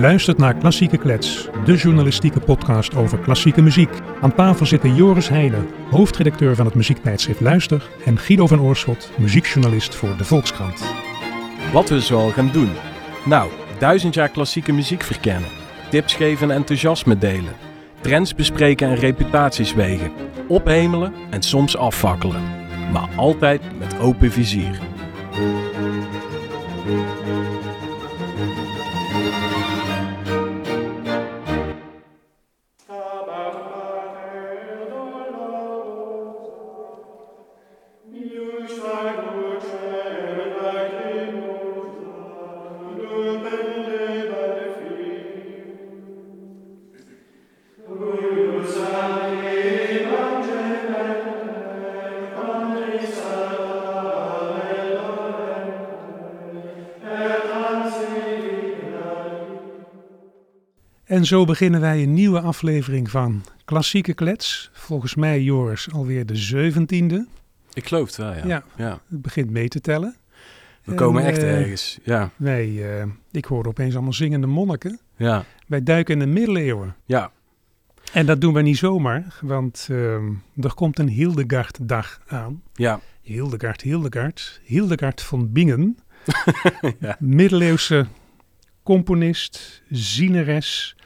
Luistert naar Klassieke Klets, de journalistieke podcast over klassieke muziek. Aan tafel zitten Joris Heijnen, hoofdredacteur van het muziektijdschrift Luister, en Guido van Oorschot, muziekjournalist voor de Volkskrant. Wat we zoal gaan doen. Nou, duizend jaar klassieke muziek verkennen. Tips geven en enthousiasme delen. Trends bespreken en reputaties wegen. Ophemelen en soms afvakkelen. Maar altijd met open vizier. En zo beginnen wij een nieuwe aflevering van Klassieke Klets. Volgens mij, Joris, alweer de zeventiende. Ik geloof het wel, ja. Ja. ja. Het begint mee te tellen. We komen En, echt eh, ergens. Ja, Wij, eh, ik hoorde opeens allemaal zingende monniken. ja, Wij duiken in de middeleeuwen. ja. En dat doen wij niet zomaar, want ehm, er komt een Hildegard-dag aan. Ja, Hildegard, Hildegard, Hildegard van Bingen. Ja. Middeleeuwse componist, zieneres,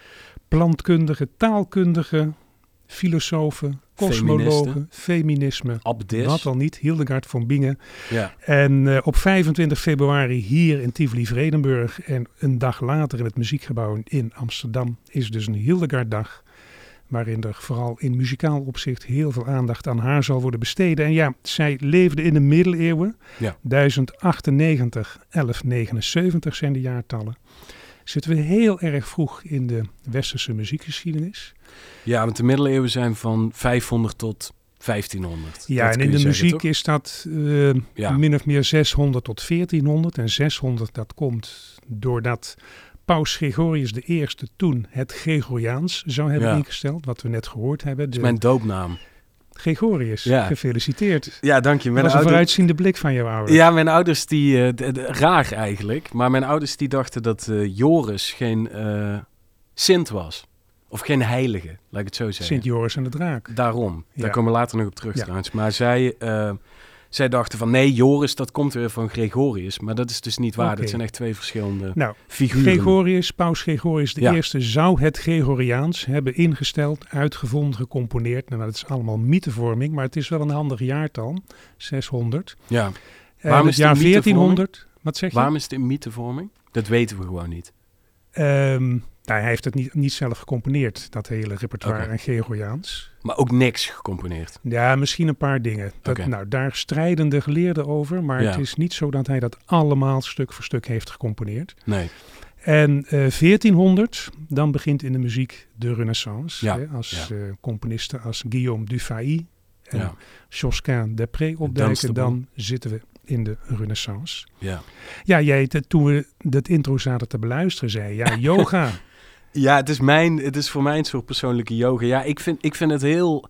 plantkundige, taalkundige, filosofe, kosmologe, feminisme. abdis. Wat al niet, Hildegard van Bingen. Ja, En eh, op 25 februari hier in Tivoli-Vredenburg en een dag later in het Muziekgebouw in Amsterdam is dus een Hildegard-dag. Waarin er vooral in muzikaal opzicht heel veel aandacht aan haar zal worden besteden. En ja, zij leefde in de middeleeuwen. Ja. 1098, 1179 zijn de jaartallen. Zitten we heel erg vroeg in de westerse muziekgeschiedenis. ja, want de middeleeuwen zijn van 500 tot 1500. Ja, Dat en in de zeggen, muziek toch? is dat eh, Ja. min of meer 600 tot 1400. En 600 dat komt doordat Paus Gregorius I toen het Gregoriaans zou hebben Ja. ingesteld. Wat we net gehoord hebben. Dat De is mijn doopnaam. Gregorius, Ja. gefeliciteerd. Ja, dank je. Dat was een ouder- vooruitziende blik van jouw ouders. Ja, mijn ouders die... eh, d- d- raar eigenlijk. Maar mijn ouders die dachten dat eh, Joris geen eh, sint was. Of geen heilige, laat ik het zo zeggen. Sint Joris en de Draak. Daarom. Ja. Daar komen we later nog op terug Ja. trouwens. Maar zij, zij dachten van nee, Joris, dat komt weer van Gregorius. Maar dat is dus niet waar. Dat zijn echt twee verschillende Nou, figuren. Gregorius, Paus Gregorius Ja. I zou het Gregoriaans hebben ingesteld, uitgevonden, gecomponeerd. Nou, dat is allemaal mythevorming, maar het is wel een handig jaartal, 600. Ja. En Waarom is het jaar een mythevorming? 1400, wat zeg je? Waarom is het in mythevorming? Dat weten we gewoon niet. Ehm, nou, hij heeft het niet, niet zelf gecomponeerd, dat hele repertoire Oké. aan Gregoriaans. Maar ook niks gecomponeerd. Ja, misschien een paar dingen. Dat. Nou, daar strijden de geleerden over, maar Ja. het is niet zo dat hij dat allemaal stuk voor stuk heeft gecomponeerd. Nee. En eh 1400, dan begint in de muziek de renaissance. Ja, Hè, als ja. eh, componisten als Guillaume Dufay en Ja. Josquin Després opduiken, dan zitten we in de renaissance. Ja. Ja, jij, toen we dat intro zaten te beluisteren, zei ja, yoga. Ja, het is, mijn, het is voor mij een soort persoonlijke yoga. Ja, ik vind, ik vind het heel...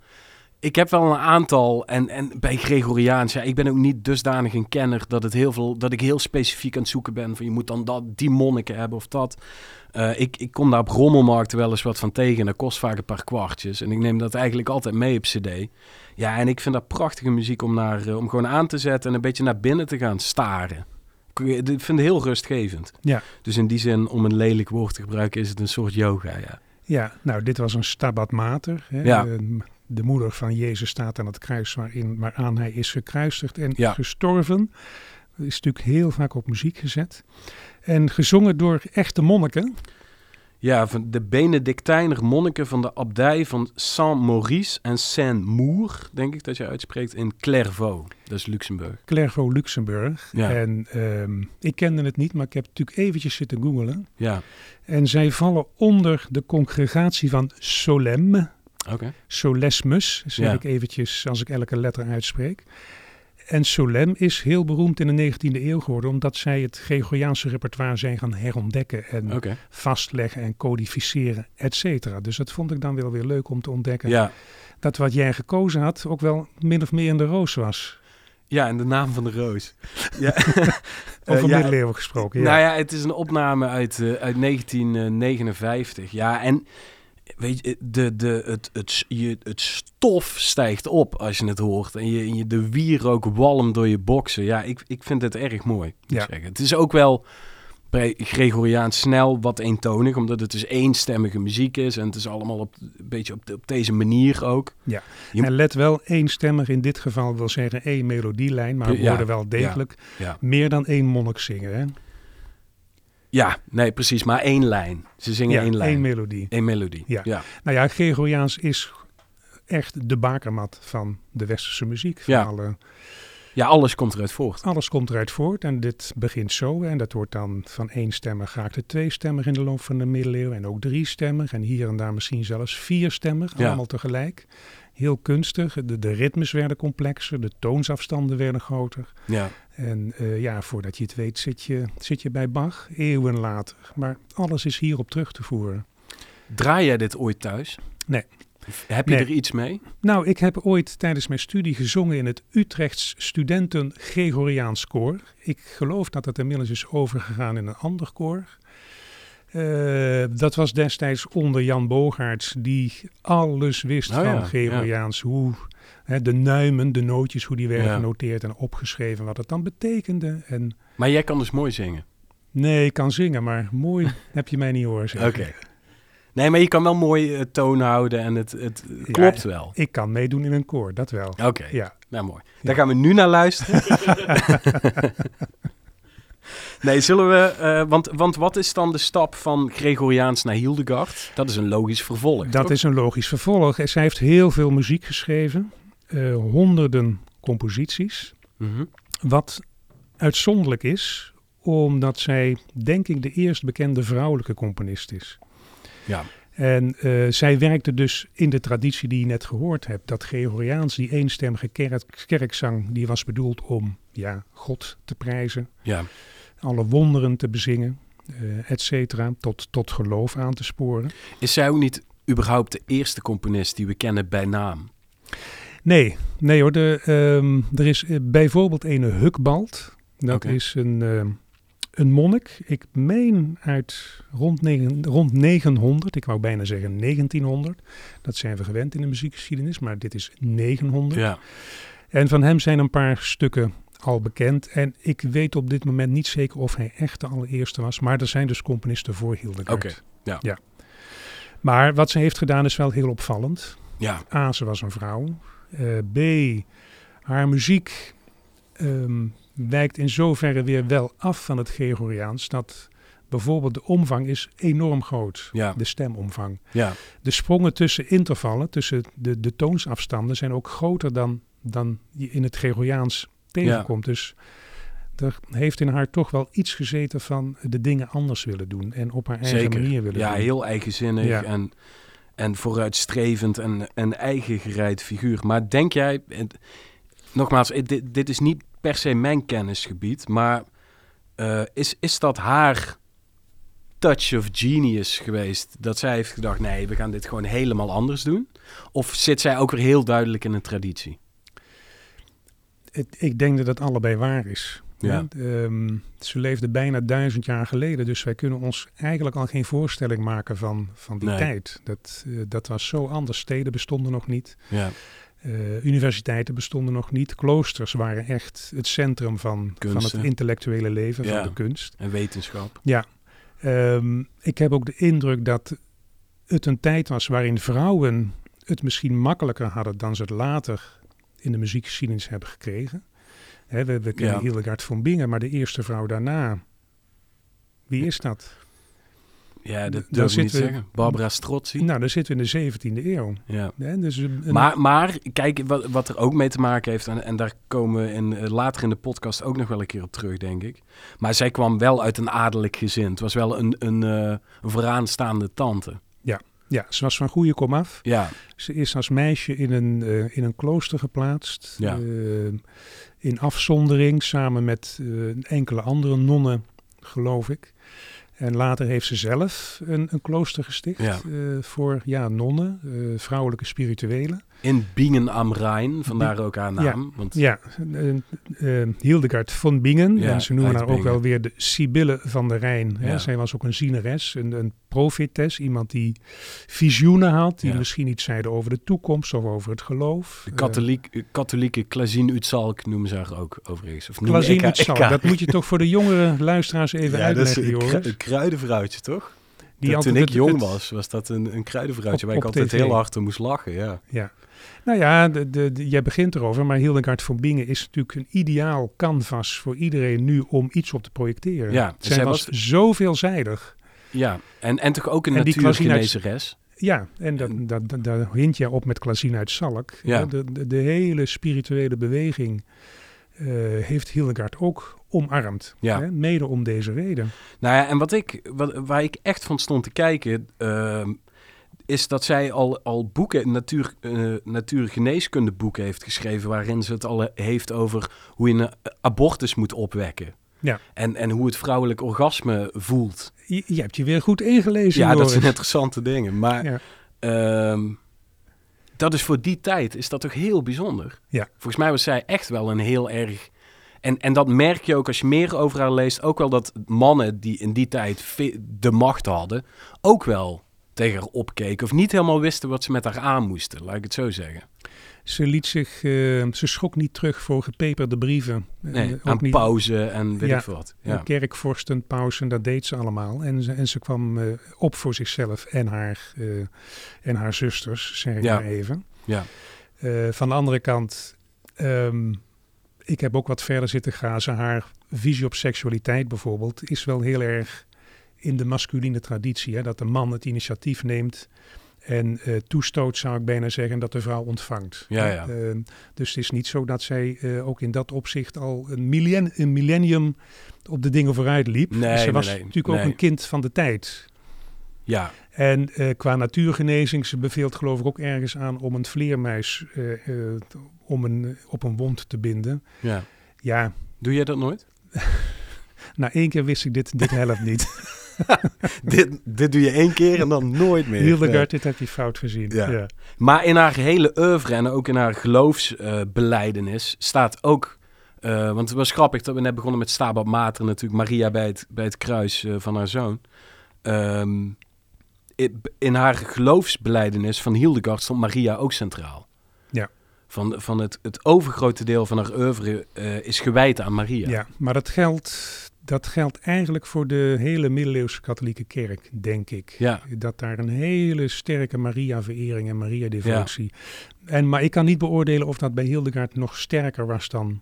Ik heb wel een aantal, en, en bij Gregoriaans, ja, ik ben ook niet dusdanig een kenner dat, het heel veel, dat ik heel specifiek aan het zoeken ben van je moet dan dat, die monniken hebben of dat. Eh, ik, ik kom daar op rommelmarkten wel eens wat van tegen en dat kost vaak een paar kwartjes. En ik neem dat eigenlijk altijd mee op cd. Ja, en ik vind dat prachtige muziek om, naar, eh, om gewoon aan te zetten en een beetje naar binnen te gaan staren. Ik ik vind het heel rustgevend. Ja. Dus in die zin, om een lelijk woord te gebruiken, is het een soort yoga, ja. ja, nou, dit was een Stabat Mater. Hè, Ja. eh, de moeder van Jezus staat aan het kruis waarin, waaraan hij is gekruisigd en Ja. gestorven. Dat is natuurlijk heel vaak op muziek gezet. En gezongen door echte monniken. Ja, van de Benedictijner monniken van de abdij van Saint-Maurice en Saint-Mour, denk ik dat je uitspreekt, in Clairvaux. Dat is Luxemburg. Clairvaux, Luxemburg. Ja. En ehm, ik kende het niet, maar ik heb natuurlijk eventjes zitten googelen. Ja, En zij vallen onder de congregatie van Solem. oké. Solesmus, zeg Ja. ik eventjes als ik elke letter uitspreek. En Solem is heel beroemd in de 19e eeuw geworden, omdat zij het Gregoriaanse repertoire zijn gaan herontdekken en vastleggen en codificeren, et cetera. Dus dat vond ik dan wel weer leuk om te ontdekken. Ja. Dat wat jij gekozen had ook wel min of meer in de roos was. ja, en de naam van de roos. ja. Over ja, middeleeuwen gesproken, ja. Nou ja, het is een opname uit, eh, uit 1959. Ja, en weet je, de, de, het, het, je, het stof stijgt op als je het hoort. En je, je, de wierook walmt door je boksen. Ja, ik, ik vind het erg mooi. Ja. zeggen. Het is ook wel bij Gregoriaans snel wat eentonig, omdat het dus eenstemmige muziek is. En het is allemaal op, een beetje op, de- op deze manier ook. Ja. Je- En let wel, eenstemmig in dit geval wil zeggen één melodielijn, maar we Ja, worden wel degelijk Ja. meer dan één monnik zingen. Hè? Ja, nee, precies. Maar één lijn. Ze zingen ja, één lijn. één melodie. Eén melodie. Ja. ja. Nou ja, Gregoriaans is echt de bakermat van de westerse muziek. Van Ja. alle, Ja, alles komt eruit voort. alles komt eruit voort en dit begint zo. En dat wordt dan van eenstemmig raakt het tweestemmig in de loop van de middeleeuwen. En ook driestemmig en hier en daar misschien zelfs vierstemmig, Ja. allemaal tegelijk. Heel kunstig. De, de ritmes werden complexer, de toonsafstanden werden groter. Ja. En eh, ja, voordat je het weet zit je, zit je bij Bach, eeuwen later. Maar alles is hierop terug te voeren. Draai jij dit ooit thuis? Nee. Heb je Nee. er iets mee? Nou, ik heb ooit tijdens mijn studie gezongen in het Utrechts Studenten Gregoriaans Koor. Ik geloof dat het inmiddels is overgegaan in een ander koor. Eh, dat was destijds onder Jan Bogaerts, die alles wist Oh van ja, Gregoriaans. Hoe hè, de nuimen, de nootjes, hoe die werden Ja. genoteerd en opgeschreven, wat het dan betekende. En Maar jij kan dus mooi zingen. nee, ik kan zingen, maar mooi heb je mij niet horen zeggen. Oké. Nee, maar je kan wel mooi het toon houden en het, het Ja, klopt wel. Ik kan meedoen in een koor, dat wel. Oké, Ja. nou mooi. Daar gaan we nu naar luisteren. nee, zullen we... eh, want, want wat is dan de stap van Gregoriaans naar Hildegard? Dat is een logisch vervolg, Dat toch? is een logisch vervolg. En Zij heeft heel veel muziek geschreven, eh, honderden composities. Mhm. Wat uitzonderlijk is, omdat zij, denk ik, de eerst bekende vrouwelijke componist is. Ja. En eh, zij werkte dus in de traditie die je net gehoord hebt. Dat Gregoriaans, die eenstemmige kerk, kerkzang, die was bedoeld om ja, God te prijzen, ja. alle wonderen te bezingen, eh et cetera, tot, tot geloof aan te sporen. Is zij ook niet überhaupt de eerste componist die we kennen bij naam? Nee, nee hoor. De, ehm, er is eh, bijvoorbeeld een Huckbald. Dat is een, ehm, een monnik. Ik meen uit rond, negen, rond 900. Ik wou bijna zeggen 1900. Dat zijn we gewend in de muziekgeschiedenis, maar dit is 900. Ja. En van hem zijn een paar stukken al bekend. En ik weet op dit moment niet zeker of hij echt de allereerste was. Maar er zijn dus componisten voor Hildegard. Oké, ja. ja. Maar wat ze heeft gedaan is wel heel opvallend. Ja. A, ze was een vrouw. Eh, B, haar muziek ehm, wijkt in zoverre weer wel af van het Gregoriaans. Dat bijvoorbeeld de omvang is enorm groot. Ja. De stemomvang. Ja. De sprongen tussen intervallen, tussen de, de toonsafstanden, zijn ook groter dan, dan je in het Gregoriaans tegenkomt. Dus er heeft in haar toch wel iets gezeten van de dingen anders willen doen. En op haar eigen Zeker. manier willen Ja, doen. heel eigenzinnig Ja. en, en vooruitstrevend en een eigen gereid figuur. Maar denk jij, nogmaals, eh, dit, dit is niet per se mijn kennisgebied, maar eh, is, is dat haar touch of genius geweest? Dat zij heeft gedacht, nee, we gaan dit gewoon helemaal anders doen? Of zit zij ook weer heel duidelijk in een traditie? Het- ik denk dat het allebei waar is. Ja. Ehm, ze leefde bijna duizend jaar geleden, dus wij kunnen ons eigenlijk al geen voorstelling maken van, van die Nee. tijd. Dat, eh, dat was zo anders. Steden bestonden nog niet, Ja, eh, universiteiten bestonden nog niet, kloosters waren echt het centrum van, van het intellectuele leven, Ja. van de kunst. en wetenschap. Ehm, ik heb ook de indruk dat het een tijd was waarin vrouwen het misschien makkelijker hadden dan ze het later in de muziekgeschiedenis hebben gekregen. Hè, we, we kennen Ja. Hildegard von Bingen, maar de eerste vrouw daarna, wie is dat? Ja, dat durf ik niet zeggen. Barbara Strozzi. Nou, daar zitten we in de 17e eeuw. Ja. Dus een, Maar, maar kijk, wat, wat er ook mee te maken heeft, en, en daar komen we in, eh, later in de podcast ook nog wel een keer op terug, denk ik. Maar zij kwam wel uit een adellijk gezin. Het was wel een, een, eh, een vooraanstaande tante. ja, ze was van goede kom af. Ja, Ze is als meisje in een, eh, in een klooster geplaatst. Ja. in afzondering samen met enkele andere nonnen, geloof ik. En later heeft ze zelf een, een klooster gesticht Ja. eh, voor ja, nonnen, eh, vrouwelijke spirituelen. In Bingen am Rijn, vandaar ook haar Ja. naam. Want Ja, eh, Hildegard von Bingen. Ja, en ze noemen haar ook wel weer de Sibylle van de Rijn. Hè. Ja. Zij was ook een zieneres, een, een profetes. Iemand die visioenen had, die Ja. misschien iets zeiden over de toekomst of over het geloof. de katholiek, katholieke Klazien Utzalk noemen ze haar ook overigens. Of Klazien Utzalk, dat moet je toch voor de jongere luisteraars even ja, dat is uitleggen, een, kru- Joris. een kruidenvrouwtje, toch? Die Dat toen ik het- jong het- was, was dat een, een kruidenvrouwtje Op- waar ik altijd tv. heel hard om moest lachen. Ja. Ja. Nou ja, de, de, de- jij begint erover, maar Hildegard von Bingen is natuurlijk een ideaal canvas voor iedereen nu om iets op te projecteren. Ja, Zij zij was, was- zo veelzijdig. ja, en, en toch ook een natuurgenezeres. Ja, en dat, dat, dat, daar hint je op met Klazien uit Salk. Ja. De, de, de hele spirituele beweging eh, heeft Hildegard ook omarmd. Ja. Hè? Mede om deze reden. Nou ja, en wat ik, wat, waar ik echt van stond te kijken, ehm, is dat zij al, al boeken, natuur, eh natuurgeneeskundeboeken heeft geschreven, waarin ze het al heeft over hoe je een abortus moet opwekken. Ja. En, en hoe het vrouwelijk orgasme voelt. Je, je hebt je weer goed ingelezen, Ja, dat zijn interessante dingen. Maar Ja. ehm, dat is voor die tijd, is dat toch heel bijzonder. Ja. Volgens mij was zij echt wel een heel erg... En, en dat merk je ook als je meer over haar leest. Ook wel dat mannen die in die tijd de macht hadden... ook wel tegen haar opkeken. Of niet helemaal wisten wat ze met haar aan moesten. Laat ik het zo zeggen. Ze liet zich, eh, ze schrok niet terug voor gepeperde brieven. Nee, Eh, aan niet- pauze en weet Ja. ik veel wat. Ja. Kerkvorsten, pausen, dat deed ze allemaal. En ze, en ze kwam eh, op voor zichzelf en haar, en haar zusters, zeg ik Ja. maar even. Ja. Van de andere kant, ehm, ik heb ook wat verder zitten grazen. Haar visie op seksualiteit bijvoorbeeld is wel heel erg in de masculine traditie. Hè? Dat de man het initiatief neemt en eh, toestoot, zou ik bijna zeggen, dat de vrouw ontvangt. Ja, ja. Ehm, dus het is niet zo dat zij eh, ook in dat opzicht al een, een millennium op de dingen vooruit liep. Nee, ze nee, was nee, natuurlijk ook een kind van de tijd. ja. En eh, qua natuurgenezing, ze beveelt geloof ik ook ergens aan om een vleermuis om een, op een wond te binden. ja. Ja, Doe jij dat nooit? na één keer wist ik dit, dit helft niet. dit, dit doe je één keer en dan nooit meer. Hildegard, dit heb je fout gezien. Ja. Ja. Maar in haar hele oeuvre en ook in haar geloofsbeleidenis staat ook... eh, want het was grappig dat we net begonnen met Stabat Mater natuurlijk. Maria bij het, bij het kruis eh, van haar zoon. Ehm, in haar geloofsbeleidenis van Hildegard stond Maria ook centraal. Ja. Van, van het, het overgrote deel van haar oeuvre eh, is gewijd aan Maria. Ja, maar dat geldt, dat geldt eigenlijk voor de hele middeleeuwse katholieke kerk, denk ik. Ja. Dat daar een hele sterke Maria-verering en Maria-devotie. En Maar ik kan niet beoordelen of dat bij Hildegard nog sterker was dan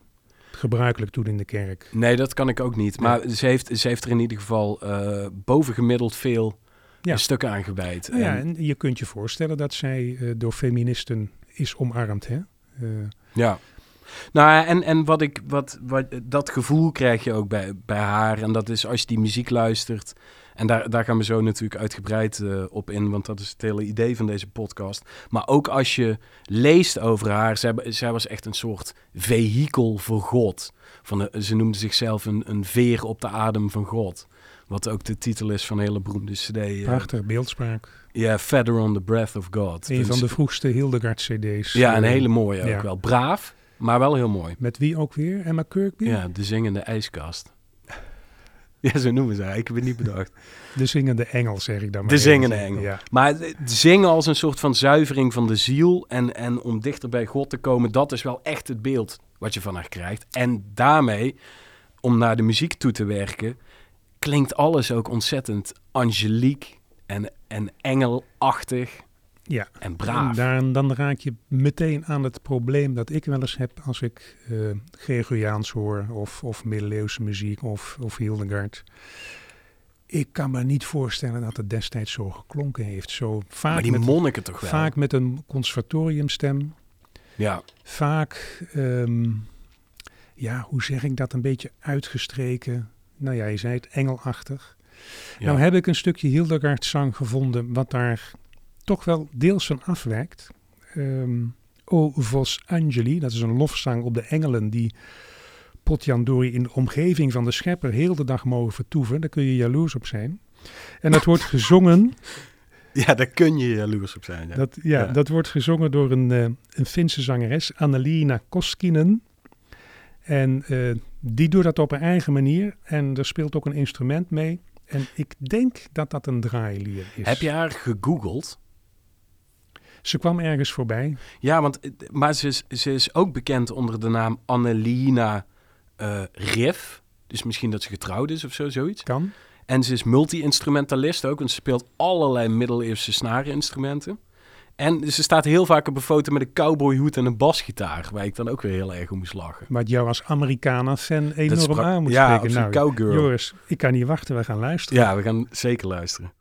gebruikelijk toen in de kerk. Nee, dat kan ik ook niet. Maar ze, heeft, ze heeft er in ieder geval eh, bovengemiddeld veel Ja. stukken aan gewijd. Nou ja, En- en je kunt je voorstellen dat zij eh, door feministen is omarmd, hè? Eh, Ja. Nou, en, en wat ik, wat, wat, dat gevoel krijg je ook bij, bij haar. En dat is als je die muziek luistert. En daar, daar gaan we zo natuurlijk uitgebreid eh, op in, want dat is het hele idee van deze podcast. Maar ook als je leest over haar, zij, was echt een soort vehikel voor God. Van, ze noemde zichzelf een, een veer op de adem van God. Wat ook de titel is van een hele beroemde cd. eh, prachtig beeldspraak. Ja, Feather on the Breath of God. Een Dus- van de vroegste Hildegard-cd's. Ja, een eh, hele mooie ook ja. wel. Braaf, maar wel heel mooi. Met wie ook weer? Emma Kirkby? Ja, de zingende ijskast. Ja, zo noemen ze haar. Ik heb het niet bedacht. De zingende engel, zeg ik dan maar. De zingende engel. Ja. Maar zingen als een soort van zuivering van de ziel en, en om dichter bij God te komen, dat is wel echt het beeld wat je van haar krijgt. En daarmee, om naar de muziek toe te werken, klinkt alles ook ontzettend angeliek en, en engelachtig Ja. en braaf. En daar, dan raak je meteen aan het probleem dat ik wel eens heb als ik eh Gregoriaans hoor of, of middeleeuwse muziek of, of Hildegard. Ik kan me niet voorstellen dat het destijds zo geklonken heeft. Zo vaak, maar die met, monniken toch wel. vaak met een conservatoriumstem. Ja, Vaak, ehm, ja, hoe zeg ik dat, een beetje uitgestreken. Nou ja, je zei het, engelachtig. ja. Nou heb ik een stukje Hildegard zang gevonden wat daar toch wel deels van afwijkt. Ehm, o Vos Angeli, dat is een lofzang op de engelen die Potjandori in de omgeving van de schepper heel de dag mogen vertoeven. Daar kun je jaloers op zijn. En dat wordt gezongen, Ja, daar kun je jaloers op zijn. Ja. dat, ja, Ja. dat wordt gezongen door een, eh, een Finse zangeres, Annelina Koskinen. En eh, die doet dat op haar eigen manier. En er speelt ook een instrument mee. En ik denk dat dat een draailier is. Heb je haar gegoogeld? Ze kwam ergens voorbij. Ja, want, eh, maar ze is, ze is ook bekend onder de naam Annelina eh Riff. Dus misschien dat ze getrouwd is of zo, zoiets. Kan. En ze is multi-instrumentalist ook, want ze speelt allerlei middeleeuwse snareninstrumenten. En ze staat heel vaak op een foto met een cowboyhoed en een basgitaar, waar ik dan ook weer heel erg om moest lachen. Wat jou als Americana-fan enorm aan moet ja, spreken. absoluut. Nou, Cowgirl. Joris, ik kan niet wachten. We gaan luisteren. Ja, we gaan zeker luisteren.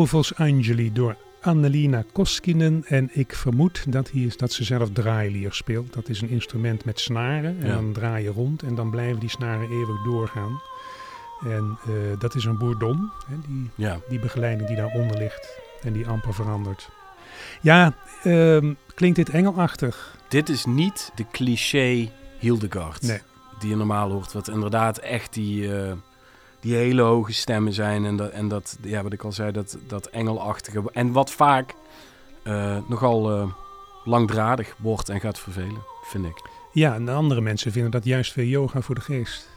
Ovos Angeli door Annelina Koskinen. En ik vermoed dat, hier, dat ze zelf draailier speelt. Dat is een instrument met snaren. En Ja. dan draai je rond en dan blijven die snaren eeuwig doorgaan. En eh, dat is een bourdon, hè, die, Ja, die begeleiding die daaronder ligt. En die amper verandert. Ja, ehm, klinkt dit engelachtig? dit is niet de cliché Hildegard Nee. die je normaal hoort. Wat inderdaad echt die, eh, die hele hoge stemmen zijn. En dat, en dat ja, wat ik al zei, dat, dat engelachtige. En wat vaak eh, nogal eh, langdradig wordt en gaat vervelen, vind ik. Ja, en de andere mensen vinden dat juist weer yoga voor de geest.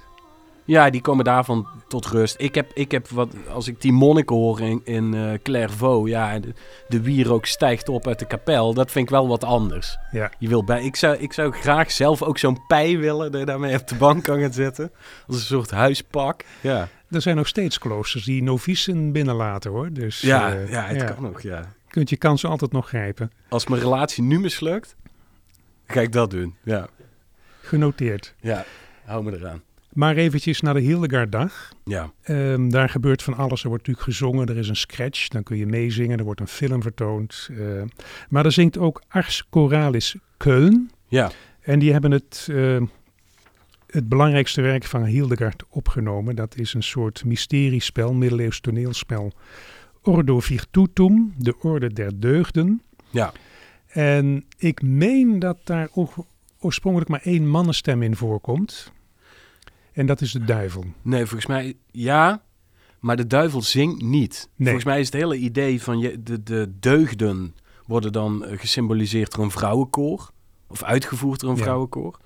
Ja, die komen daarvan tot rust. Ik heb, ik heb wat, als ik die monniken hoor in, in eh, Clairvaux, ja, de, de wierook stijgt op uit de kapel. Dat vind ik wel wat anders. Ja. Je wil bij, ik, zou, ik zou graag zelf ook zo'n pij willen, dat je daarmee op de bank kan gaan zitten. Als een soort huispak. Ja, Er zijn nog steeds kloosters die novicen binnenlaten hoor. Dus ja, eh, ja het ja. kan nog, ja. kunt je kansen altijd nog grijpen. Als mijn relatie nu mislukt, ga ik dat doen. Ja, Genoteerd. ja hou me eraan. Maar eventjes naar de Hildegarddag. Ja, Ehm, daar gebeurt van alles. Er wordt natuurlijk gezongen, er is een scratch, dan kun je meezingen, er wordt een film vertoond. eh, maar er zingt ook Ars Choralis Köln. ja, En die hebben het, eh, het belangrijkste werk van Hildegard opgenomen. Dat is een soort mysteriespel, middeleeuws toneelspel. Ordo Virtutum, de orde der deugden. ja. En ik meen dat daar oorspronkelijk maar één mannenstem in voorkomt. En dat is de duivel. Nee, volgens mij ja, maar de duivel zingt niet. Nee. Volgens mij is het hele idee van je, de, de deugden worden dan eh, gesymboliseerd door een vrouwenkoor. Of uitgevoerd door een Ja. vrouwenkoor.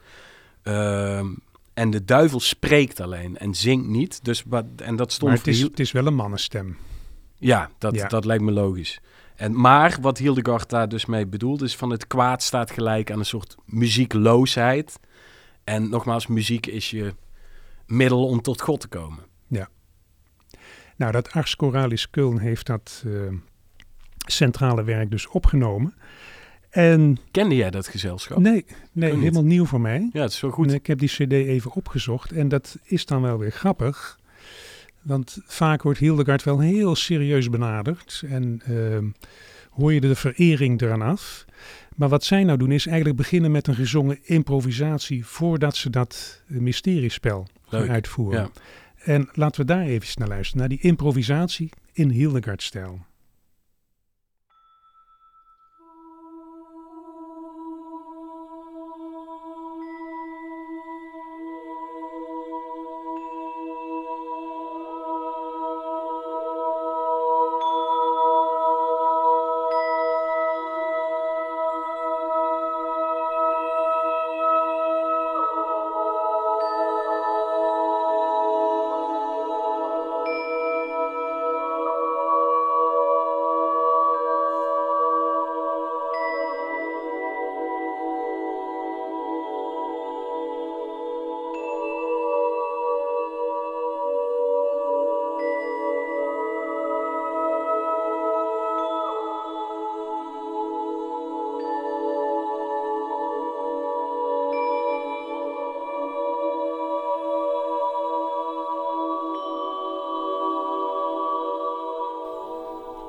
Ehm, en de duivel spreekt alleen en zingt niet. Dus, wat, en dat stond Maar het is, het is wel een mannenstem. Ja, dat, Ja. dat lijkt me logisch. En, maar wat Hildegard daar dus mee bedoelt, is van het kwaad staat gelijk aan een soort muziekloosheid. En nogmaals, muziek is je middel om tot God te komen. Nou, dat Ars Choralis Köln heeft dat eh, centrale werk dus opgenomen. En Kende jij dat gezelschap? nee, nee helemaal nieuw voor mij. Ja, het is wel goed. En ik heb die cd even opgezocht en dat is dan wel weer grappig. Want vaak wordt Hildegard wel heel serieus benaderd en ehm, hoor je de verering eraan af. Maar wat zij nou doen is eigenlijk beginnen met een gezongen improvisatie voordat ze dat eh, mysteriespel gaan Leuk. uitvoeren. Ja. En laten we daar even naar luisteren, naar die improvisatie in Hildegard-stijl.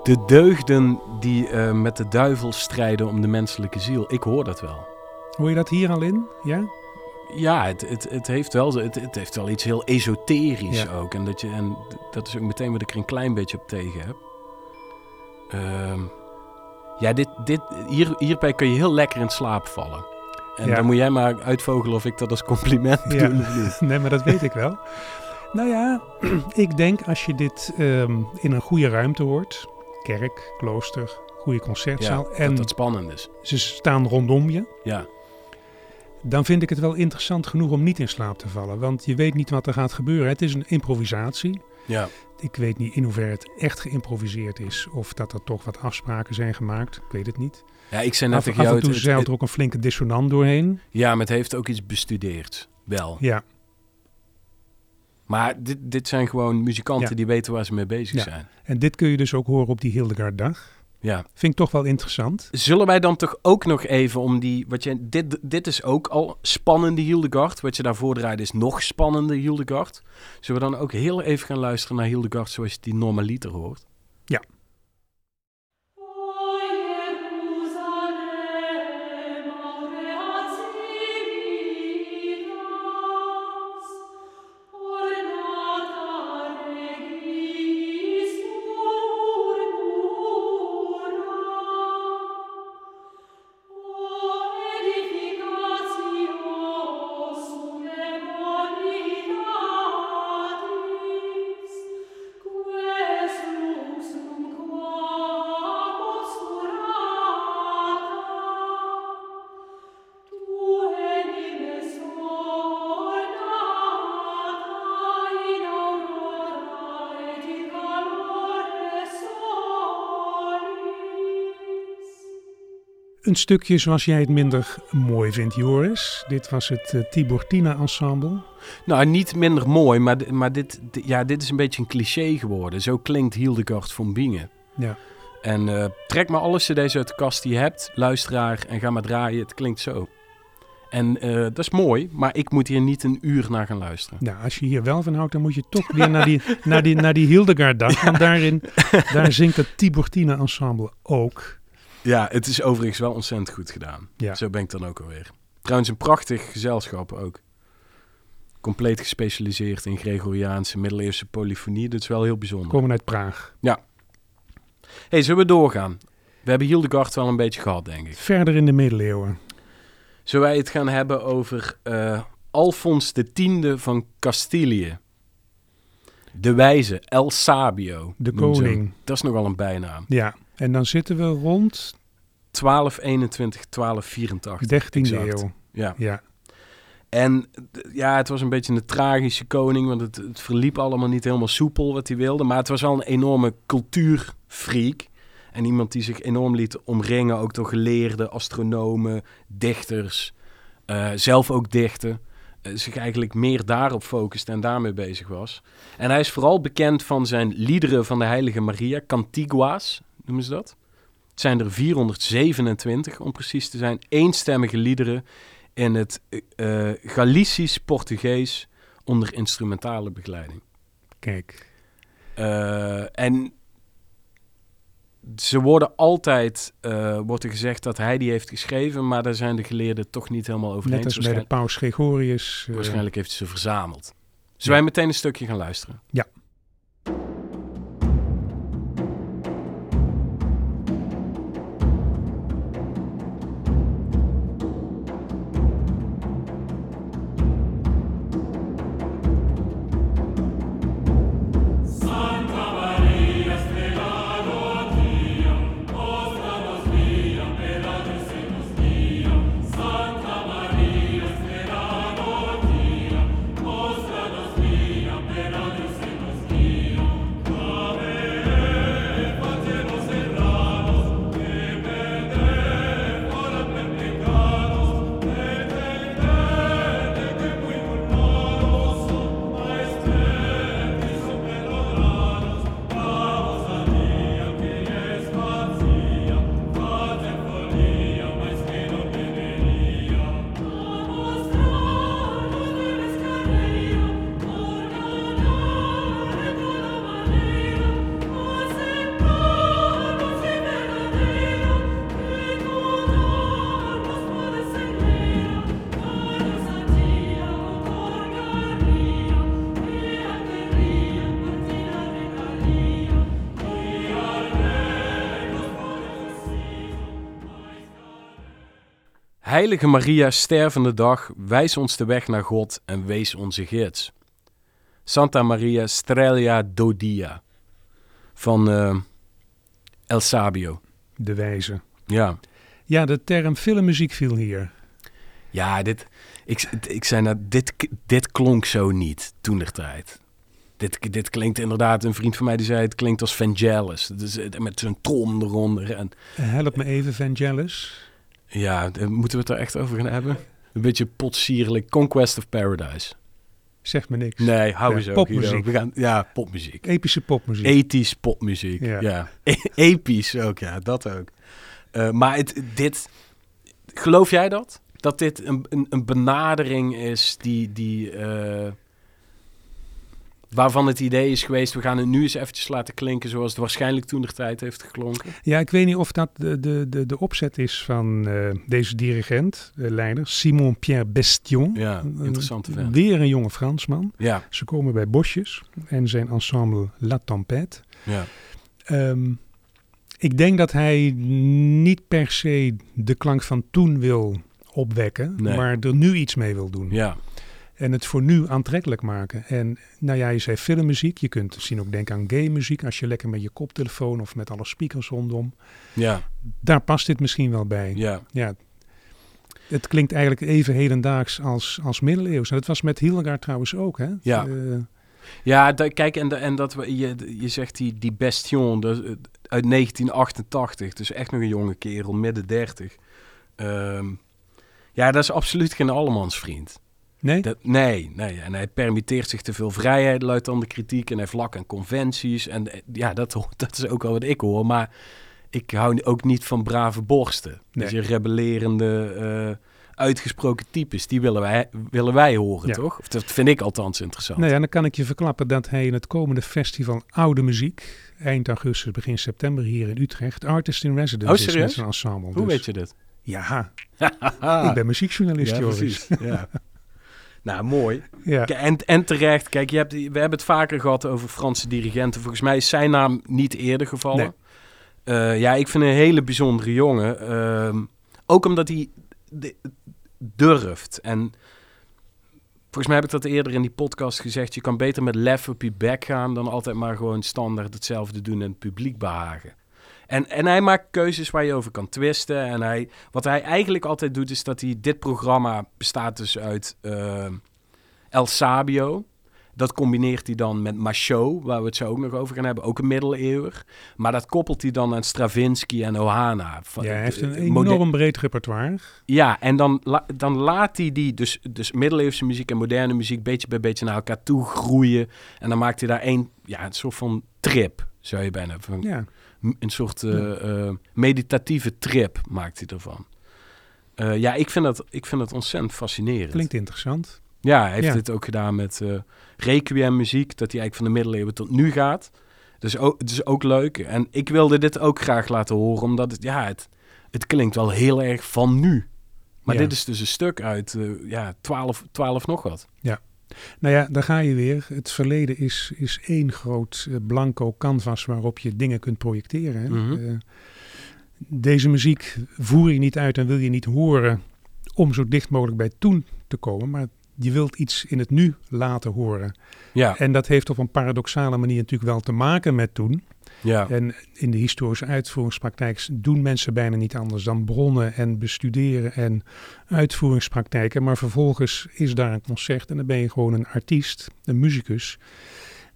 De deugden die eh, met de duivel strijden om de menselijke ziel. Ik hoor dat wel. Hoor je dat hier al in? Ja? Ja, het, het, het, heeft, wel, het, het heeft wel iets heel esoterisch Ja. ook. En dat, je, en dat is ook meteen wat ik er een klein beetje op tegen heb. Ehm, ja, dit, dit, hier, hierbij kun je heel lekker in slaap vallen. En Ja. dan moet jij maar uitvogelen of ik dat als compliment Ja. bedoel of niet. Nee, maar dat weet ik wel. Nou ja, ik denk als je dit ehm, in een goede ruimte hoort, kerk, klooster, goede Ja, concertzaal, en dat dat spannend is. ze staan rondom je, Ja, dan vind ik het wel interessant genoeg om niet in slaap te vallen. Want je weet niet wat er gaat gebeuren. Het is een improvisatie. ja. Ik weet niet in hoeverre het echt geïmproviseerd is of dat er toch wat afspraken zijn gemaakt. Ik weet het niet. ja ik zei net Af, tegen af jou... en toe het- het- er ook een flinke dissonant doorheen. ja, maar het heeft ook iets bestudeerd. Wel. Ja, Maar dit, dit zijn gewoon muzikanten Ja. die weten waar ze mee bezig Ja. zijn. en dit kun je dus ook horen op die Hildegard-dag. Ja. Vind ik toch wel interessant. Zullen wij dan toch ook nog even om die... Wat je, dit, dit is ook al spannende Hildegard. Wat je daarvoor draaide is nog spannender Hildegard. Zullen we dan ook heel even gaan luisteren naar Hildegard zoals je die normaliter hoort? O Een stukje zoals jij het minder mooi vindt, Joris. Dit was het eh, Tiburtina Ensemble. Nou, niet minder mooi, maar, maar dit, ja, dit is een beetje een cliché geworden. Zo klinkt Hildegard van Bingen. Ja. En eh, trek maar alle cd's uit de kast die je hebt, luisteraar, en ga maar draaien. Het klinkt zo. En eh, dat is mooi, maar ik moet hier niet een uur naar gaan luisteren. Nou, als je hier wel van houdt, dan moet je toch weer naar die, naar die, naar die Hildegard-dag. Want daarin, daar zingt het Tiburtina Ensemble ook. Ja, het is overigens wel ontzettend goed gedaan. Ja. Zo ben ik dan ook alweer. Trouwens, een prachtig gezelschap ook. Compleet gespecialiseerd in Gregoriaanse middeleeuwse polyfonie. Dat is wel heel bijzonder. Komen uit Praag. hey, zullen we doorgaan? We hebben Hildegard wel een beetje gehad, denk ik. Verder in de middeleeuwen. Zullen wij het gaan hebben over eh, Alfons X van Castilië? De wijze, El Sabio. De koning. Dat is nogal een bijnaam. Ja, en dan zitten we rond 1221, 1284. 13e exact. eeuw. Ja. Ja, En ja, het was een beetje een tragische koning, want het, het verliep allemaal niet helemaal soepel wat hij wilde. Maar het was wel een enorme cultuurfreak. En iemand die zich enorm liet omringen, ook door geleerden, astronomen, dichters, eh, zelf ook dichten. Eh, zich eigenlijk meer daarop focuste en daarmee bezig was. En hij is vooral bekend van zijn liederen van de Heilige Maria, Cantigua's, noemen ze dat. Het zijn er 427 om precies te zijn, eenstemmige liederen in het eh Galicisch-Portugees onder instrumentale begeleiding. kijk. Eh, en ze worden altijd, wordt er gezegd dat hij die heeft geschreven, maar daar zijn de geleerden toch niet helemaal over Net als bij de paus Gregorius. Waarschijnlijk heeft hij ze verzameld. Zullen wij meteen een stukje gaan luisteren? Ja. Heilige Maria, stervende dag, wijs ons de weg naar God en wees onze gids. Santa Maria Strelia Dodia van eh, El Sabio. De wijze. Ja, Ja, de term filmmuziek viel hier. ja dit, ik, ik zei nou, dit, dit klonk zo niet toen der tijd. Dit, dit klinkt inderdaad, een vriend van mij die zei, het klinkt als Vangelis. Dus, met zo'n trom eronder. En, Help me even, Vangelis. Ja, moeten we het er echt over gaan hebben? Een beetje potsierlijk. Conquest of Paradise. Zegt me niks. Nee, hou Ja, eens popmuziek. We gaan, ja, popmuziek. Epische popmuziek. Ethisch popmuziek. Ja. Ja. E- Episch ook, ja, dat ook. Eh, maar het, dit, geloof jij dat? Dat dit een, een, een benadering is die, die eh, waarvan het idee is geweest, we gaan het nu eens eventjes laten klinken zoals het waarschijnlijk toen de tijd heeft geklonken. Ja, ik weet niet of dat de, de, de, de opzet is van eh, deze dirigent, de leider, Simon-Pierre Bestion. Ja, interessante vent. Weer een jonge Fransman. Ja, Ze komen bij Bosjes en zijn ensemble La Tempête. ja, Ehm, ik denk dat hij niet per se de klank van toen wil opwekken, Nee. maar er nu iets mee wil doen. ja, En het voor nu aantrekkelijk maken. En nou ja, je zei filmmuziek. Je kunt misschien ook denken aan gay muziek als je lekker met je koptelefoon of met alle speakers rondom. ja, Daar past dit misschien wel bij. ja. Ja. Het klinkt eigenlijk even hedendaags als, als middeleeuws. En dat was met Hildegard trouwens ook, hè? Ja. Eh, Ja, kijk, en, de- en dat we, je, je zegt die, die Bestion eh, uit 1988, dus echt nog een jonge kerel, midden 30. Ehm, ja, dat is absoluut geen allemansvriend. Nee? Dat, nee, nee. En hij permitteert zich te veel vrijheid, luidt dan de kritiek. En hij vlak aan conventies. En eh, ja, dat, dat is ook wel wat ik hoor. Maar ik hou ook niet van brave borsten. Dus Nee. je rebellerende, eh, uitgesproken types, die willen wij, willen wij horen, Ja. toch? Of dat vind ik althans interessant. Nou ja, dan kan ik je verklappen dat hij in het komende festival Oude Muziek, eind augustus, begin september hier in Utrecht, Artist in Residence Oh, is met zijn ensemble. Hoe Dus- weet je dit? Ja, ik ben muziekjournalist, ja, Joris. precies. Ja. nou, mooi. Ja. En, en terecht, kijk, je hebt, we hebben het vaker gehad over Franse dirigenten. Volgens mij is zijn naam niet eerder gevallen. Eh, ja, ik vind een hele bijzondere jongen. Ehm, ook omdat hij durft. En volgens mij heb ik dat eerder in die podcast gezegd. Je kan beter met lef op je bek gaan dan altijd maar gewoon standaard hetzelfde doen en het publiek behagen. En, en hij maakt keuzes waar je over kan twisten. En hij, wat hij eigenlijk altijd doet, is dat hij... Dit programma bestaat dus uit eh, El Sabio. Dat combineert hij dan met Machot, waar we het zo ook nog over gaan hebben. Ook een middeleeuwer. Maar dat koppelt hij dan aan Stravinsky en Ohana. Ja, hij heeft een enorm breed repertoire. ja, en dan, dan laat hij die, dus, dus middeleeuwse muziek en moderne muziek, beetje bij beetje naar elkaar toe groeien. En dan maakt hij daar een, ja, een soort van trip, zou je bijna van, Ja, Een soort eh, eh, meditatieve trip maakt hij ervan. Eh, ja, ik vind, dat, ik vind dat ontzettend fascinerend. klinkt interessant. Ja, hij heeft Ja. dit ook gedaan met requiem muziek, dat hij eigenlijk van de middeleeuwen tot nu gaat. Dus ook, het is ook leuk. En ik wilde dit ook graag laten horen, omdat het, ja, het, het klinkt wel heel erg van nu. Maar Ja. dit is dus een stuk uit ja, 12, 12 nog wat. Nou ja, daar ga je weer. Het verleden is, is één groot eh, blanco canvas waarop je dingen kunt projecteren. Hè? Mhm. Eh, deze muziek voer je niet uit en wil je niet horen om zo dicht mogelijk bij toen te komen. Maar je wilt iets in het nu laten horen. Ja, En dat heeft op een paradoxale manier natuurlijk wel te maken met toen. ja, En in de historische uitvoeringspraktijk doen mensen bijna niet anders dan bronnen en bestuderen en uitvoeringspraktijken. Maar vervolgens is daar een concert en dan ben je gewoon een artiest, een muzikus,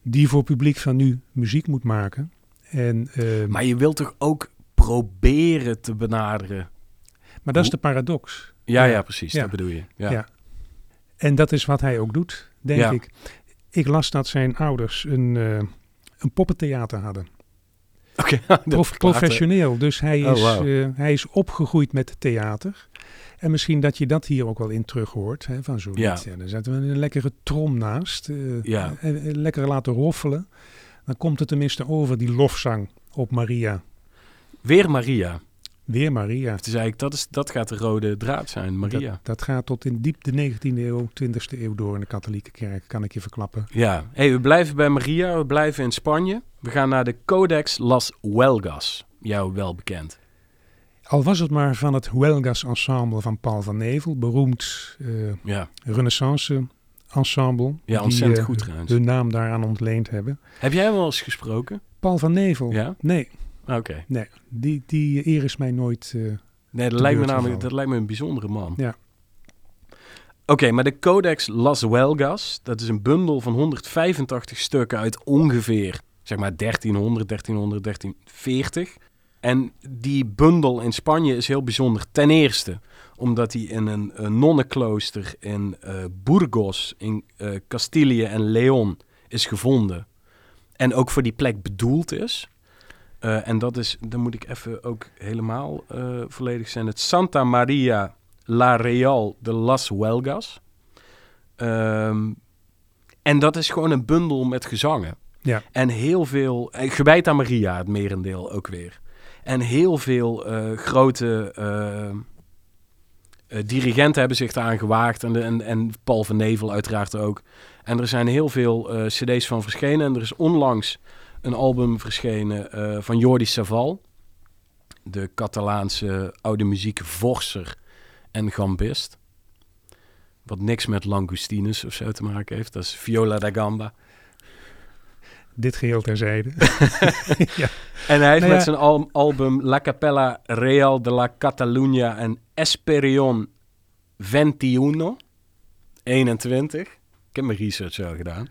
die voor publiek van nu muziek moet maken. En, eh, maar, maar je wilt toch ook proberen te benaderen? dat is de paradox. Ja, ja, Ja. precies, Ja. dat bedoel je. Ja, Ja. En dat is wat hij ook doet, denk Ja. ik. Ik las dat zijn ouders een, eh, een poppentheater hadden. Oké, Prof- eh, professioneel. Dus hij Oh, is, eh, hij is opgegroeid met theater. En misschien dat je dat hier ook wel in terug hoort. Hè, van zo Ja. ja. daar zetten we een lekkere trom naast. Ja. lekker laten roffelen. Dan komt het tenminste over, die lofzang op Maria. Weer Maria. Weer Maria. Is eigenlijk, dat, is, dat gaat de rode draad zijn, Maria. Dat, dat gaat tot in diep de 19e eeuw, 20e eeuw door in de katholieke kerk, kan ik je verklappen. Ja, hey, we blijven bij Maria, we blijven in Spanje. We gaan naar de Codex Las Huelgas, jou wel bekend. Al was het maar van het Huelgas Ensemble van Paul van Nevel, beroemd eh, Ja, Renaissance ensemble. ja ontzettend eh, goed trouwens. hun naam daaraan ontleend hebben. Heb jij hem wel eens gesproken? Paul van Nevel? Ja? Nee, Oké. nee die, die eer is mij nooit... eh, Nee, dat lijkt, me namelijk, dat lijkt me een bijzondere man. Ja. Oké, maar de Codex Las Huelgas, dat is een bundel van 185 stukken uit ongeveer, zeg maar 1300, 1300, 1340. En die bundel in Spanje is heel bijzonder. Ten eerste omdat hij in een, een nonnenklooster in eh, Burgos, in eh Castilië en Leon, is gevonden. En ook voor die plek bedoeld is. Eh, en dat is, dan moet ik even ook helemaal eh, volledig zijn. Het Santa Maria La Real de Las Huelgas. Ehm, en dat is gewoon een bundel met gezangen. Ja. En heel veel, en gewijd aan Maria, het merendeel ook weer. En heel veel eh, grote eh, eh, dirigenten hebben zich daaraan gewaagd. En, de, en, en Paul van Nevel uiteraard ook. En er zijn heel veel eh, cd's van verschenen. En er is onlangs een album verschenen eh, van Jordi Saval. De Catalaanse oude muziek vorser en gambist. Wat niks met Langustinus of zo te maken heeft. Dat is Viola da Gamba. dit geheel terzijde. En hij heeft Nou ja. met zijn al- album La Capella Real de la Catalunya en Esperion 21, 21, ik heb mijn research al gedaan,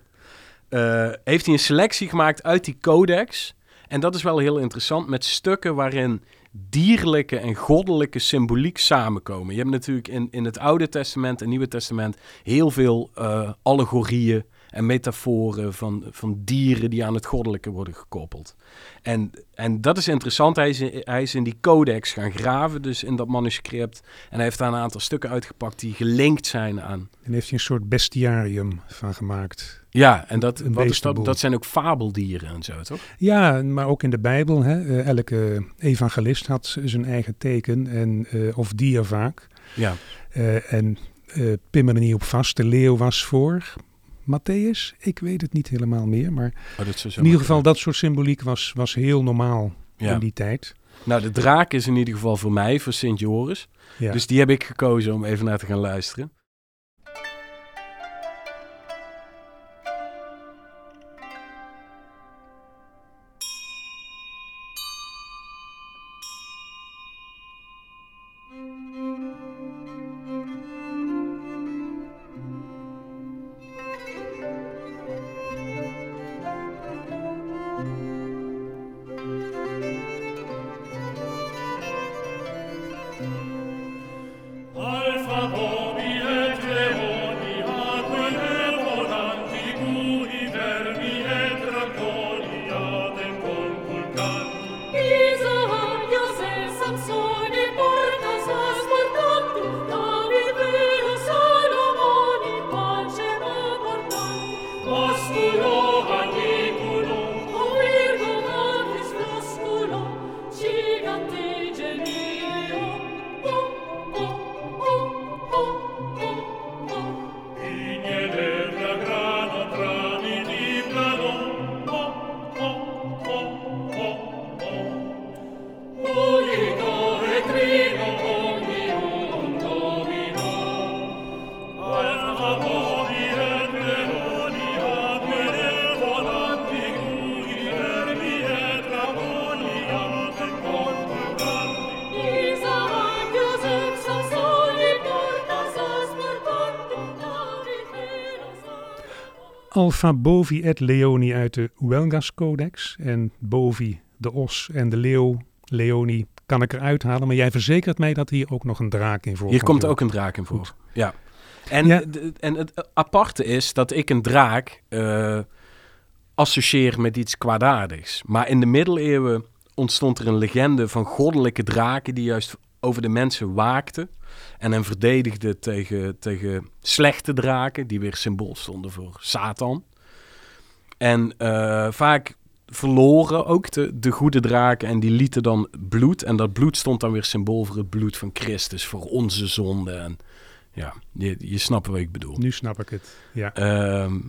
eh, heeft hij een selectie gemaakt uit die codex. En dat is wel heel interessant, met stukken waarin dierlijke en goddelijke symboliek samenkomen. Je hebt natuurlijk in, in het Oude Testament en Nieuwe Testament heel veel eh, allegorieën en metaforen van, van dieren die aan het goddelijke worden gekoppeld. En, en dat is interessant. Hij is, in, hij is in die codex gaan graven, dus in dat manuscript. En hij heeft daar een aantal stukken uitgepakt die gelinkt zijn aan. En heeft hij een soort bestiarium van gemaakt. Ja, en dat, Een wat is dat, zijn ook fabeldieren en zo, toch? Ja, maar ook in de Bijbel. Hè, eh, elke evangelist had zijn eigen teken, en, eh, of dier vaak. Ja, Eh, en pin me er niet op vast, de leeuw was voor Matthäus. Ik weet het niet helemaal meer, maar oh, dat zo in ieder geval dat soort symboliek was, was heel normaal Ja. in die tijd. Nou, de draak is in ieder geval voor mij, voor Sint Joris. Ja. Dus die heb ik gekozen om even naar te gaan luisteren. Alpha Bovi et Leoni uit de Huelgas Codex. En Bovi, de os en de leeuw, Leoni, kan ik eruit halen. Maar jij verzekert mij dat hier ook nog een draak in voorkomt. Hier komt ook een draak in voor. Goed. Ja. En, Ja. en het aparte is dat ik een draak eh, associeer met iets kwaadaardigs. Maar in de middeleeuwen ontstond er een legende van goddelijke draken die juist over de mensen waakten. En hen verdedigden tegen, tegen slechte draken, die weer symbool stonden voor Satan. En eh, vaak verloren ook de, de goede draken en die lieten dan bloed. En dat bloed stond dan weer symbool voor het bloed van Christus, voor onze zonde. En ja, je, je snapt wat ik bedoel. Nu snap ik het. Ja. Ehm,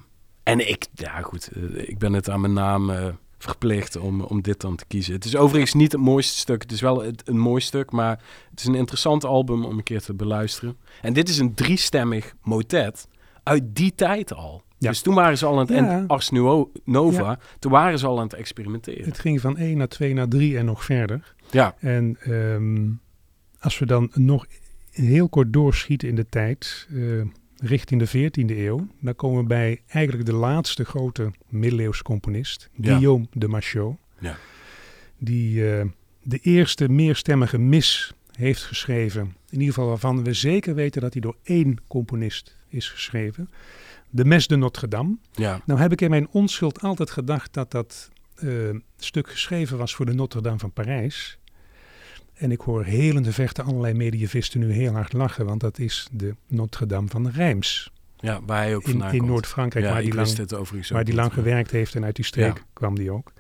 en ik, ja goed, eh, ik ben het aan mijn naam eh, verplicht om, om dit dan te kiezen. Het is overigens niet het mooiste stuk. Het is wel het, een mooi stuk, maar het is een interessant album om een keer te beluisteren. En dit is een driestemmig motet uit die tijd al. Ja. Dus toen waren ze al aan het... Ja. En Ars Nova, Ja. toen waren ze al aan het experimenteren. Het ging van 1 naar 2 naar 3 en nog verder. Ja, En ehm, als we dan nog heel kort doorschieten in de tijd, eh, richting de 14e eeuw, dan komen we bij eigenlijk de laatste grote middeleeuwse componist, Ja. Guillaume de Machaut. Ja. Die eh, de eerste meerstemmige mis heeft geschreven. In ieder geval waarvan we zeker weten dat hij door één componist is geschreven. De Mes de Notre Dame. ja. Nou heb ik in mijn onschuld altijd gedacht dat dat eh, stuk geschreven was voor de Notre Dame van Parijs. En ik hoor heel in de verte allerlei medievisten nu heel hard lachen, want dat is de Notre Dame van Reims ja waar hij ook in, vandaan in komt. Noord-Frankrijk, ja, waar die lang, waar die gewerkt heeft en uit die streek Ja. kwam die ook.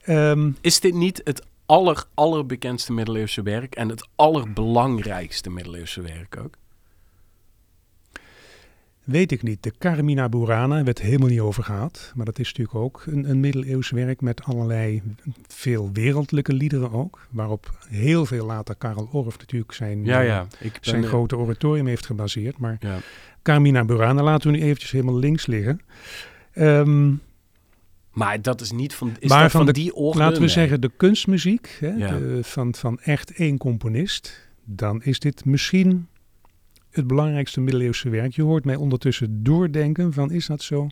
Ehm, Is dit niet het aller, allerbekendste middeleeuwse werk en het allerbelangrijkste middeleeuwse werk ook? Weet ik niet. De Carmina Burana werd helemaal niet over gehad. Maar dat is natuurlijk ook een, een middeleeuws werk met allerlei veel wereldlijke liederen ook. Waarop heel veel later Karel Orff natuurlijk zijn, Ja, eh, ja. Ik ben, zijn eh, grote oratorium heeft gebaseerd. Maar Ja. Carmina Burana laten we nu eventjes helemaal links liggen. Ehm, Maar dat is niet van, is Maar dat van van, de- die orde? laten we Nee. zeggen de kunstmuziek hè, Ja. de- van, van echt één componist. Dan is dit misschien het belangrijkste middeleeuwse werk. Je hoort mij ondertussen doordenken van is dat zo?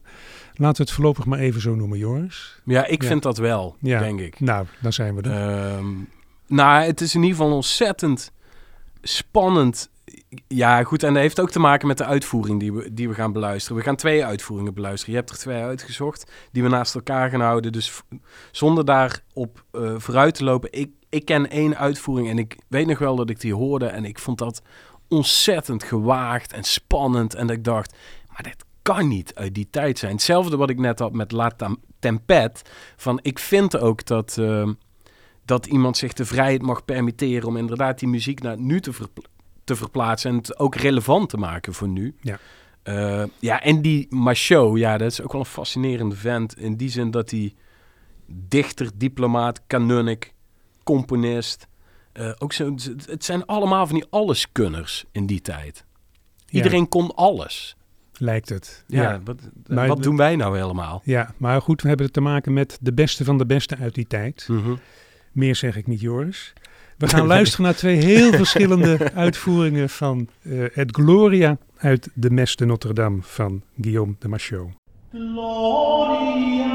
Laten we het voorlopig maar even zo noemen, Joris. Ja, ik Ja. vind dat wel, Ja. denk ik. Nou, dan zijn we er. Ehm, nou, het is in ieder geval ontzettend spannend. Ja, goed, en dat heeft ook te maken met de uitvoering die we, die we gaan beluisteren. We gaan twee uitvoeringen beluisteren. Je hebt er twee uitgezocht, die we naast elkaar gaan houden. Dus zonder daarop eh vooruit te lopen. Ik, ik ken één uitvoering en ik weet nog wel dat ik die hoorde. En ik vond dat ontzettend gewaagd en spannend. En dat ik dacht, maar dit kan niet uit die tijd zijn. Hetzelfde wat ik net had met La Tem- Tempête. Van, ik vind ook dat... ehm, dat iemand zich de vrijheid mag permitteren om inderdaad die muziek naar nu te, verpla- te verplaatsen en het ook relevant te maken voor nu. Ja. Eh, ja, en die Macho, ja, dat is ook wel een fascinerende vent in die zin dat hij dichter, diplomaat, kanunnik, componist, eh, ook zo, het zijn allemaal van die alleskunners in die tijd. Ja, Iedereen kon alles. lijkt het. Ja, Ja. wat, Maar wat doen wij nou helemaal? ja, maar goed, we hebben het te maken met de beste van de beste uit die tijd. Mhm. Meer zeg ik niet, Joris. We gaan luisteren naar twee heel verschillende uitvoeringen van eh het Gloria uit de Mes de Notre Dame van Guillaume de Machaut. Gloria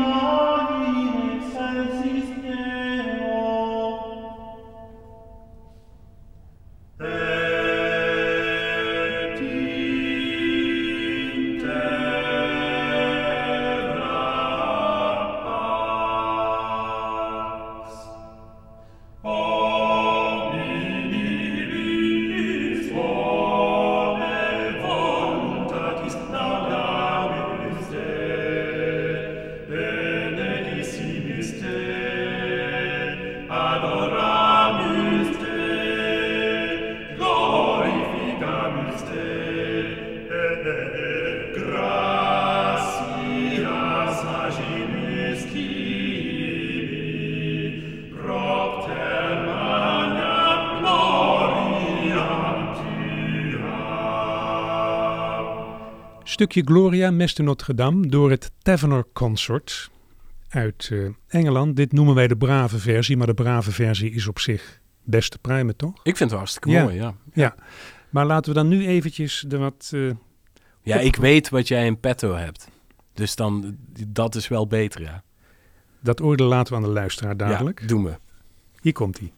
Stukje Gloria, Mes de Notre Dame, door het Tavener Consort uit eh, Engeland. Dit noemen wij de brave versie, maar de brave versie is op zich best te pruimen, toch? Ik vind het hartstikke Ja. mooi, ja. Ja. Maar laten we dan nu eventjes de wat... eh, Ja, ik weet wat jij in petto hebt. Dus dan, dat is wel beter, ja. dat oordeel laten we aan de luisteraar dadelijk. Ja, doen we. Hier komt hij.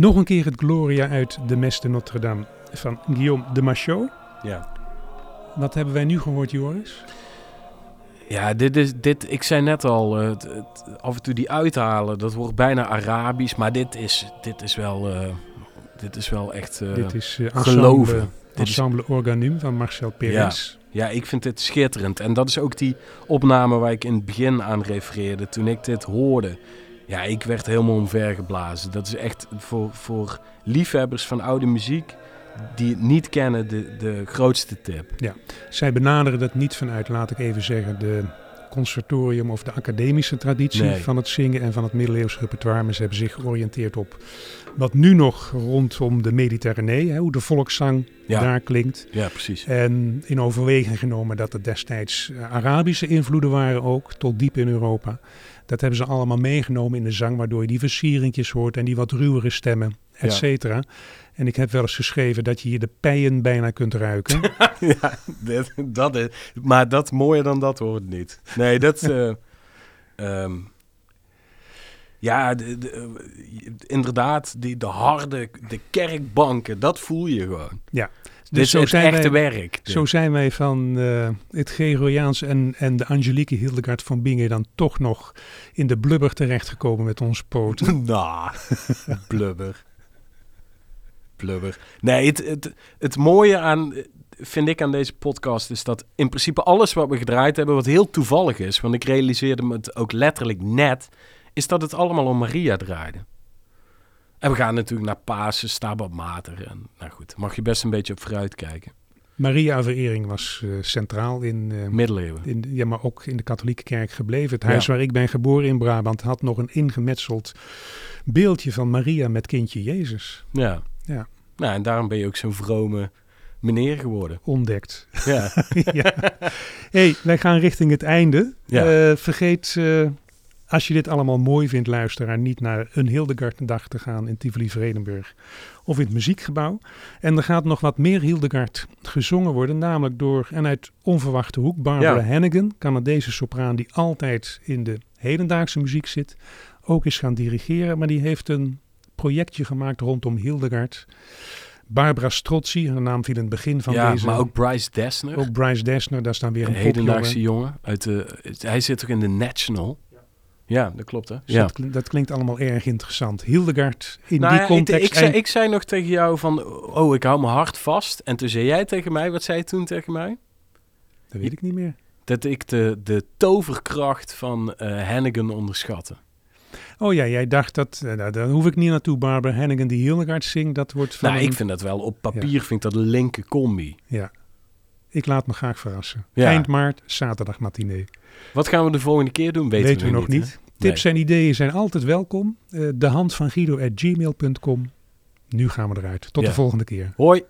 Nog een keer het Gloria uit de Mes de Notre-Dame van Guillaume de Machot. Ja. Wat hebben wij nu gehoord, Joris? Ja, dit is, dit, ik zei net al, eh, het, het- af en toe die uithalen, dat wordt bijna Arabisch. Maar dit is, dit is, wel, eh, dit is wel echt eh, Dit is eh, geloven. ensemble, ensemble Organum van Marcel Perez. Ja, ik vind dit schitterend. En dat is ook die opname waar ik in het begin aan refereerde. Toen ik dit hoorde, ja, ik werd helemaal omvergeblazen. Dat is echt voor, voor liefhebbers van oude muziek die het niet kennen, de, de grootste tip. Zij benaderen dat niet vanuit, laat ik even zeggen, de conservatorium of de academische traditie Nee. van het zingen en van het middeleeuwse repertoire. Maar ze hebben zich georiënteerd op wat nu nog rondom de Mediterranee, hè, hoe de volkszang Ja. daar klinkt. Ja, precies. En in overweging genomen dat er destijds eh, Arabische invloeden waren ook, tot diep in Europa. Dat hebben ze allemaal meegenomen in de zang, waardoor je die versieringjes hoort en die wat ruwere stemmen, et Ja. cetera. En ik heb wel eens geschreven dat je hier de pijen bijna kunt ruiken. ja, dat is, maar dat mooier dan dat hoort niet. Nee, dat. ehm, ja, de, de, eh, inderdaad, die, de harde, de kerkbanken, dat voel je gewoon. Dit Dus is zo het zijn, echte wij, werk. zo zijn wij van eh, het Gregoriaans en, en de Angelique Hildegard van Bingen dan toch nog in de blubber terechtgekomen met onze poten. Nou, blubber. Blubber. Nee, het, het, het mooie aan, vind ik aan deze podcast, is dat in principe alles wat we gedraaid hebben, wat heel toevallig is, want ik realiseerde me het ook letterlijk net, is dat het allemaal om Maria draaide. En we gaan natuurlijk naar Pasen, Stabat Mater. En, nou goed, mag je best een beetje op vooruit kijken. Maria-verering was eh, centraal in, eh, Middeleeuwen. in, ja, maar ook in de katholieke kerk gebleven. Het Ja. huis waar ik ben geboren in Brabant had nog een ingemetseld beeldje van Maria met kindje Jezus Ja. Ja. Nou, en daarom ben je ook zo'n vrome meneer geworden. ontdekt. Ja. ja. hey, wij gaan richting het einde. Ja. Eh, vergeet, als je dit allemaal mooi vindt, luisteraar, niet naar een Hildegard-dag te gaan in Tivoli-Vredenburg of in het muziekgebouw. En er gaat nog wat meer Hildegard gezongen worden, namelijk door en uit onverwachte hoek Barbara Ja. Hannigan, Canadese sopraan die altijd in de hedendaagse muziek zit, ook is gaan dirigeren, maar die heeft een projectje gemaakt rondom Hildegard. Barbara Strozzi, haar naam viel in het begin van ja, deze. maar ook Bryce Dessner. Ook Bryce Dessner, daar staan weer Een een hedendaagse jongen. Uit de, hij zit ook in de National. Ja, dat klopt hè? Dus Ja. dat, klinkt, dat klinkt allemaal erg interessant. Hildegard in Nou die ja, ik, context. ik, zei, eind- ik zei nog tegen jou van, oh, ik hou mijn hart vast. En toen zei jij tegen mij, wat zei je toen tegen mij? dat weet ik niet meer. Dat ik de, de toverkracht van eh Hannigan onderschatte. Oh ja, jij dacht dat, eh, nou, daar hoef ik niet naartoe. Barbara Hannigan die Hildegard zingt, dat wordt van Nou, een- ik vind dat wel, op papier vind ik dat een linker combi. Ja, ik laat me graag verrassen. Ja. Eind maart, zaterdag matinee. Wat gaan we de volgende keer doen? Weten, Weten we nog niet. Tips en ideeën zijn altijd welkom. Eh, de hand van Guido at gmail.com. Nu gaan we eruit. Tot Ja. de volgende keer. Hoi!